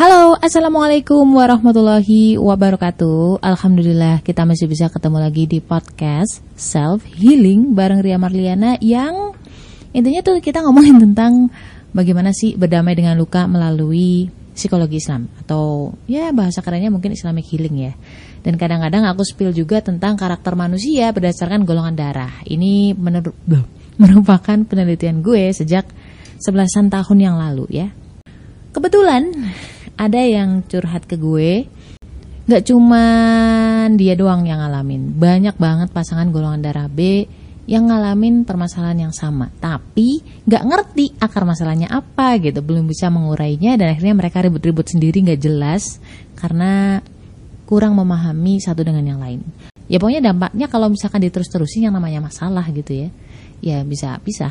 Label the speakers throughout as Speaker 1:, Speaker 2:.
Speaker 1: Halo, Assalamualaikum warahmatullahi wabarakatuh Alhamdulillah kita masih bisa ketemu lagi di podcast Self Healing bareng Ria Marliana yang intinya tuh kita ngomongin tentang bagaimana sih berdamai dengan luka melalui psikologi Islam atau ya bahasa kerennya mungkin Islamic Healing ya. Dan kadang-kadang aku spill juga tentang karakter manusia berdasarkan golongan darah. Ini menurut merupakan penelitian gue sejak 11 tahun yang lalu ya. Kebetulan ada yang curhat ke gue Gak cuman dia doang yang ngalamin. Banyak banget pasangan golongan darah B yang ngalamin permasalahan yang sama. Tapi gak ngerti akar masalahnya apa gitu. Belum bisa mengurainya dan akhirnya mereka ribut-ribut sendiri gak jelas. Karena kurang memahami satu dengan yang lain. Ya pokoknya dampaknya kalau misalkan diterus-terusin yang namanya masalah gitu ya. Ya bisa pisah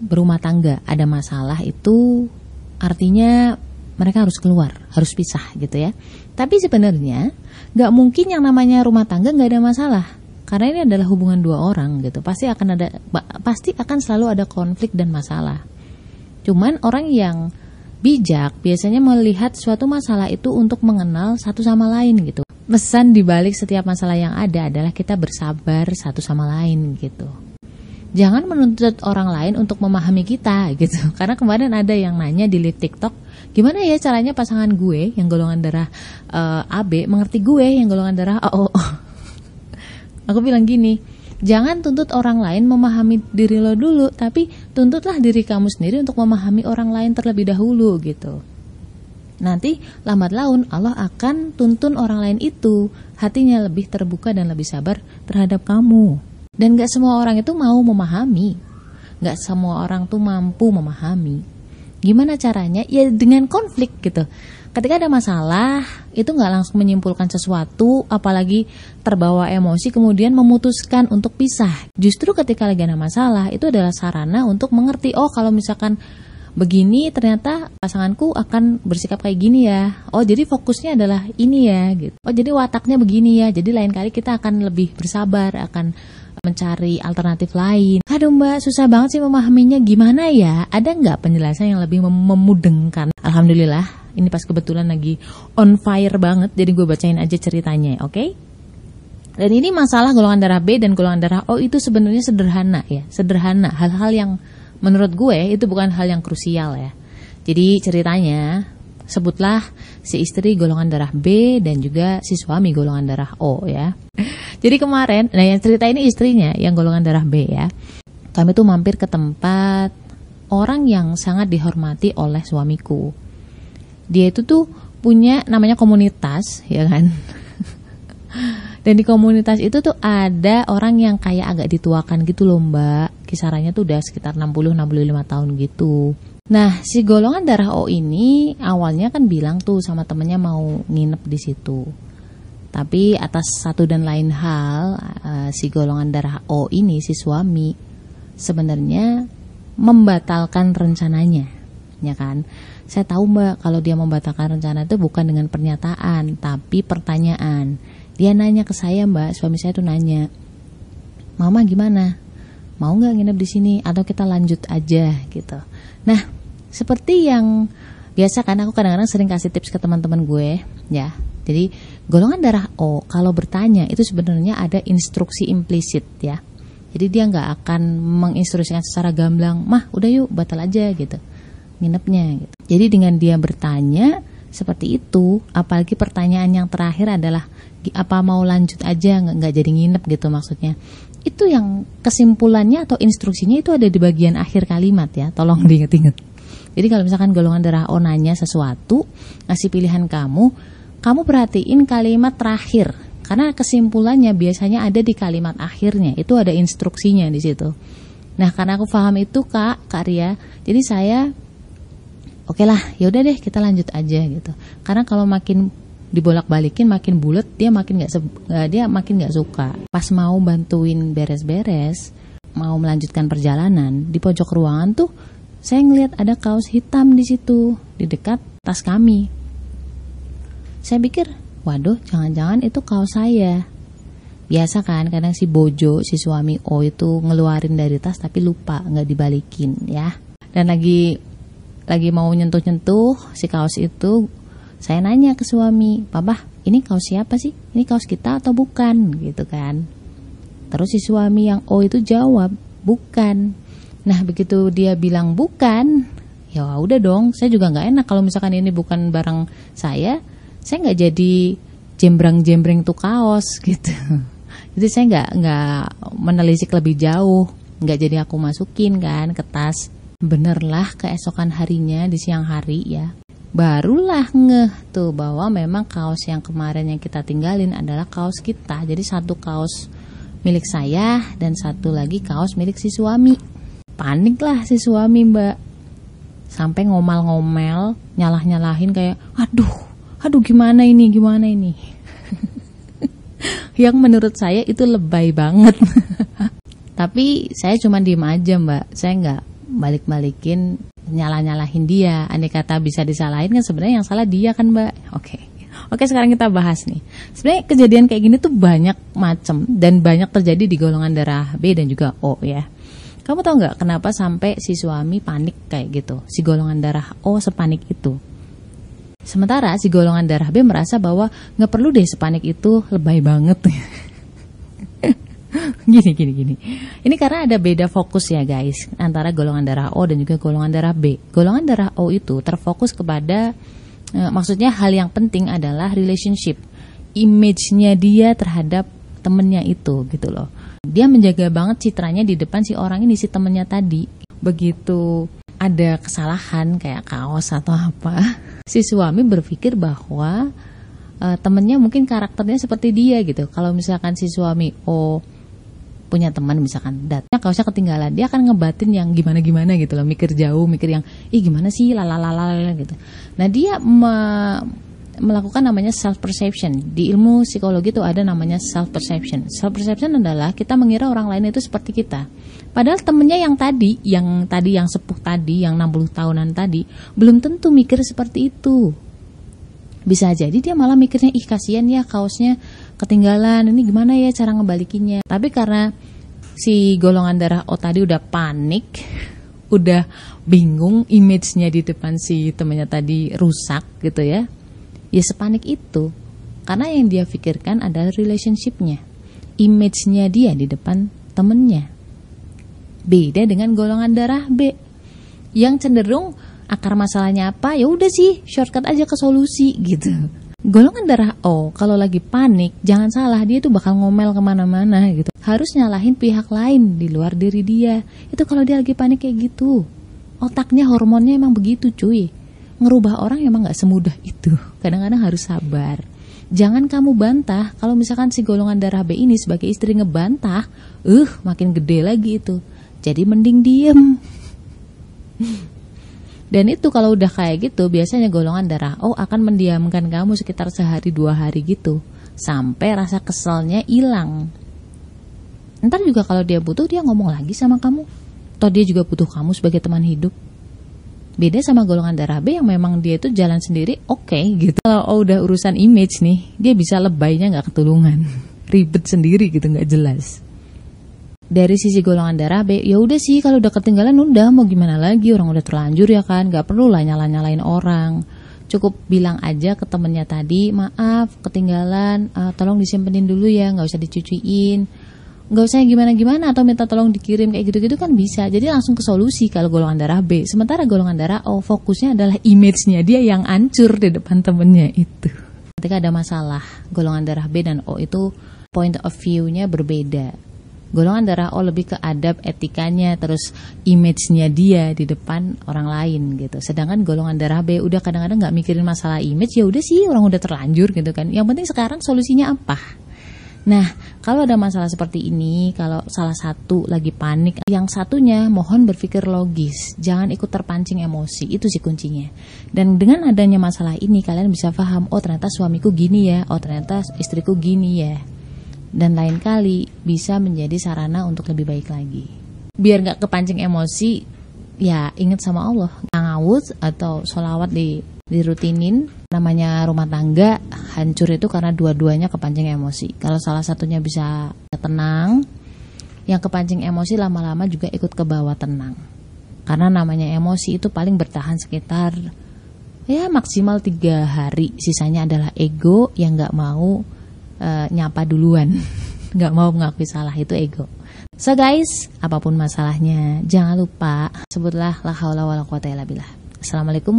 Speaker 1: berumah tangga ada masalah itu artinya mereka harus keluar, harus pisah gitu ya. Tapi sebenarnya nggak mungkin yang namanya rumah tangga nggak ada masalah, karena ini adalah hubungan dua orang gitu. Pasti akan ada, pasti akan selalu ada konflik dan masalah. Cuman orang yang bijak biasanya melihat suatu masalah itu untuk mengenal satu sama lain gitu. Pesan dibalik setiap masalah yang ada adalah kita bersabar satu sama lain gitu jangan menuntut orang lain untuk memahami kita gitu. Karena kemarin ada yang nanya di live TikTok, gimana ya caranya pasangan gue yang golongan darah uh, eh, AB mengerti gue yang golongan darah AO. Aku bilang gini, jangan tuntut orang lain memahami diri lo dulu, tapi tuntutlah diri kamu sendiri untuk memahami orang lain terlebih dahulu gitu. Nanti lambat laun Allah akan tuntun orang lain itu hatinya lebih terbuka dan lebih sabar terhadap kamu. Dan gak semua orang itu mau memahami. Gak semua orang tuh mampu memahami. Gimana caranya? Ya dengan konflik gitu. Ketika ada masalah, itu gak langsung menyimpulkan sesuatu, apalagi terbawa emosi kemudian memutuskan untuk pisah. Justru ketika lagi ada masalah, itu adalah sarana untuk mengerti, oh kalau misalkan begini ternyata pasanganku akan bersikap kayak gini ya. Oh, jadi fokusnya adalah ini ya gitu. Oh, jadi wataknya begini ya. Jadi lain kali kita akan lebih bersabar, akan mencari alternatif lain. Aduh mbak, susah banget sih memahaminya gimana ya? Ada nggak penjelasan yang lebih mem memudengkan? Alhamdulillah, ini pas kebetulan lagi on fire banget, jadi gue bacain aja ceritanya, oke? Okay? Dan ini masalah golongan darah B dan golongan darah O itu sebenarnya sederhana ya, sederhana. Hal-hal yang menurut gue itu bukan hal yang krusial ya. Jadi ceritanya sebutlah si istri golongan darah B dan juga si suami golongan darah O ya. Jadi kemarin, nah yang cerita ini istrinya yang golongan darah B ya. Kami tuh mampir ke tempat orang yang sangat dihormati oleh suamiku. Dia itu tuh punya namanya komunitas, ya kan? Dan di komunitas itu tuh ada orang yang kayak agak dituakan gitu loh mbak Kisarannya tuh udah sekitar 60-65 tahun gitu Nah si golongan darah O ini awalnya kan bilang tuh sama temennya mau nginep di situ tapi atas satu dan lain hal, uh, si golongan darah O ini, si suami, sebenarnya membatalkan rencananya, ya kan? Saya tahu mbak, kalau dia membatalkan rencana itu bukan dengan pernyataan, tapi pertanyaan. Dia nanya ke saya mbak, suami saya tuh nanya, Mama gimana? Mau nggak nginep di sini atau kita lanjut aja gitu? Nah, seperti yang biasa kan aku kadang-kadang sering kasih tips ke teman-teman gue, ya jadi golongan darah O kalau bertanya itu sebenarnya ada instruksi implisit ya. Jadi dia nggak akan menginstruksikan secara gamblang, mah udah yuk batal aja gitu, nginepnya gitu. Jadi dengan dia bertanya seperti itu, apalagi pertanyaan yang terakhir adalah apa mau lanjut aja nggak jadi nginep gitu maksudnya. Itu yang kesimpulannya atau instruksinya itu ada di bagian akhir kalimat ya, tolong diinget-inget. Jadi kalau misalkan golongan darah O nanya sesuatu, ngasih pilihan kamu, kamu perhatiin kalimat terakhir karena kesimpulannya biasanya ada di kalimat akhirnya itu ada instruksinya di situ Nah karena aku paham itu kak, kak Ria, jadi saya oke lah, ya udah deh kita lanjut aja gitu. Karena kalau makin dibolak-balikin makin bulat dia makin nggak dia makin nggak suka. Pas mau bantuin beres-beres, mau melanjutkan perjalanan di pojok ruangan tuh saya ngelihat ada kaos hitam di situ di dekat tas kami. Saya pikir, waduh, jangan-jangan itu kaos saya. Biasa kan kadang si bojo si suami O itu ngeluarin dari tas tapi lupa nggak dibalikin ya. Dan lagi lagi mau nyentuh-nyentuh si kaos itu saya nanya ke suami papa ini kaos siapa sih? Ini kaos kita atau bukan? Gitu kan. Terus si suami yang O itu jawab bukan nah begitu dia bilang bukan ya udah dong saya juga nggak enak kalau misalkan ini bukan barang saya saya nggak jadi jembrang-jembreng tuh kaos gitu. Jadi saya nggak nggak menelisik lebih jauh nggak jadi aku masukin kan ke tas. Benerlah keesokan harinya di siang hari ya. Barulah ngeh tuh bahwa memang kaos yang kemarin yang kita tinggalin adalah kaos kita. Jadi satu kaos milik saya dan satu lagi kaos milik si suami panik lah si suami mbak sampai ngomel-ngomel nyalah-nyalahin kayak aduh aduh gimana ini gimana ini yang menurut saya itu lebay banget. Tapi saya cuma diem aja mbak, saya nggak balik-balikin nyalah-nyalahin dia. Andai kata bisa disalahin kan sebenarnya yang salah dia kan mbak. Oke. Oke sekarang kita bahas nih. Sebenarnya kejadian kayak gini tuh banyak macam dan banyak terjadi di golongan darah B dan juga O ya. Kamu tahu nggak kenapa sampai si suami panik kayak gitu? Si golongan darah O sepanik itu. Sementara si golongan darah B merasa bahwa nggak perlu deh sepanik itu lebay banget. gini gini gini. Ini karena ada beda fokus ya guys antara golongan darah O dan juga golongan darah B. Golongan darah O itu terfokus kepada e, maksudnya hal yang penting adalah relationship, image-nya dia terhadap temennya itu gitu loh. Dia menjaga banget citranya di depan si orang ini si temennya tadi. Begitu ada kesalahan kayak kaos atau apa si suami berpikir bahwa uh, temennya mungkin karakternya seperti dia gitu. Kalau misalkan si suami oh punya teman misalkan datanya kaosnya ketinggalan, dia akan ngebatin yang gimana-gimana gitu loh, mikir jauh, mikir yang ih gimana sih lalalala gitu. Nah, dia me melakukan namanya self perception. Di ilmu psikologi itu ada namanya self perception. Self perception adalah kita mengira orang lain itu seperti kita. Padahal temennya yang tadi, yang tadi yang sepuh tadi, yang 60 tahunan tadi, belum tentu mikir seperti itu. Bisa jadi dia malah mikirnya, ih kasihan ya kaosnya ketinggalan, ini gimana ya cara ngebalikinnya. Tapi karena si golongan darah O tadi udah panik, udah bingung image-nya di depan si temennya tadi rusak gitu ya. Ya sepanik itu. Karena yang dia pikirkan adalah relationship-nya. Image-nya dia di depan temennya Beda dengan golongan darah B yang cenderung akar masalahnya apa ya udah sih shortcut aja ke solusi gitu. Golongan darah O kalau lagi panik jangan salah dia tuh bakal ngomel ke mana-mana gitu. Harus nyalahin pihak lain di luar diri dia. Itu kalau dia lagi panik kayak gitu. Otaknya hormonnya emang begitu cuy. Ngerubah orang emang gak semudah itu. Kadang-kadang harus sabar. Jangan kamu bantah kalau misalkan si golongan darah B ini sebagai istri ngebantah, uh makin gede lagi itu jadi mending diem. Dan itu kalau udah kayak gitu, biasanya golongan darah O akan mendiamkan kamu sekitar sehari dua hari gitu. Sampai rasa keselnya hilang. Ntar juga kalau dia butuh, dia ngomong lagi sama kamu. Atau dia juga butuh kamu sebagai teman hidup. Beda sama golongan darah B yang memang dia itu jalan sendiri, oke okay, gitu. Kalau O udah urusan image nih, dia bisa lebaynya nggak ketulungan. Ribet sendiri gitu, nggak jelas dari sisi golongan darah B ya udah sih kalau udah ketinggalan udah mau gimana lagi orang udah terlanjur ya kan nggak perlu lah nyala nyalain orang cukup bilang aja ke temennya tadi maaf ketinggalan uh, tolong disimpenin dulu ya nggak usah dicuciin nggak usah gimana gimana atau minta tolong dikirim kayak gitu gitu kan bisa. Jadi langsung ke solusi kalau golongan darah B. Sementara golongan darah O fokusnya adalah image-nya. Dia yang ancur di depan temennya itu. Ketika ada masalah golongan darah B dan O itu point of view-nya berbeda. Golongan darah O lebih ke adab etikanya terus image-nya dia di depan orang lain gitu. Sedangkan golongan darah B udah kadang-kadang nggak mikirin masalah image ya udah sih orang udah terlanjur gitu kan. Yang penting sekarang solusinya apa Nah, kalau ada masalah seperti ini, kalau salah satu lagi panik, yang satunya mohon berpikir logis, jangan ikut terpancing emosi, itu sih kuncinya. Dan dengan adanya masalah ini, kalian bisa paham, oh ternyata suamiku gini ya, oh ternyata istriku gini ya. Dan lain kali bisa menjadi sarana untuk lebih baik lagi. Biar nggak kepancing emosi, ya ingat sama Allah. Ngawut atau sholawat di dirutinin namanya rumah tangga hancur itu karena dua-duanya kepancing emosi. Kalau salah satunya bisa tenang yang kepancing emosi lama-lama juga ikut ke bawah tenang. Karena namanya emosi itu paling bertahan sekitar ya maksimal tiga hari. Sisanya adalah ego yang nggak mau e, nyapa duluan. Nggak mau mengakui salah itu ego. So guys apa pun masalahnya jangan lupa sebutlah la haula wala quwata illa assalamualaikum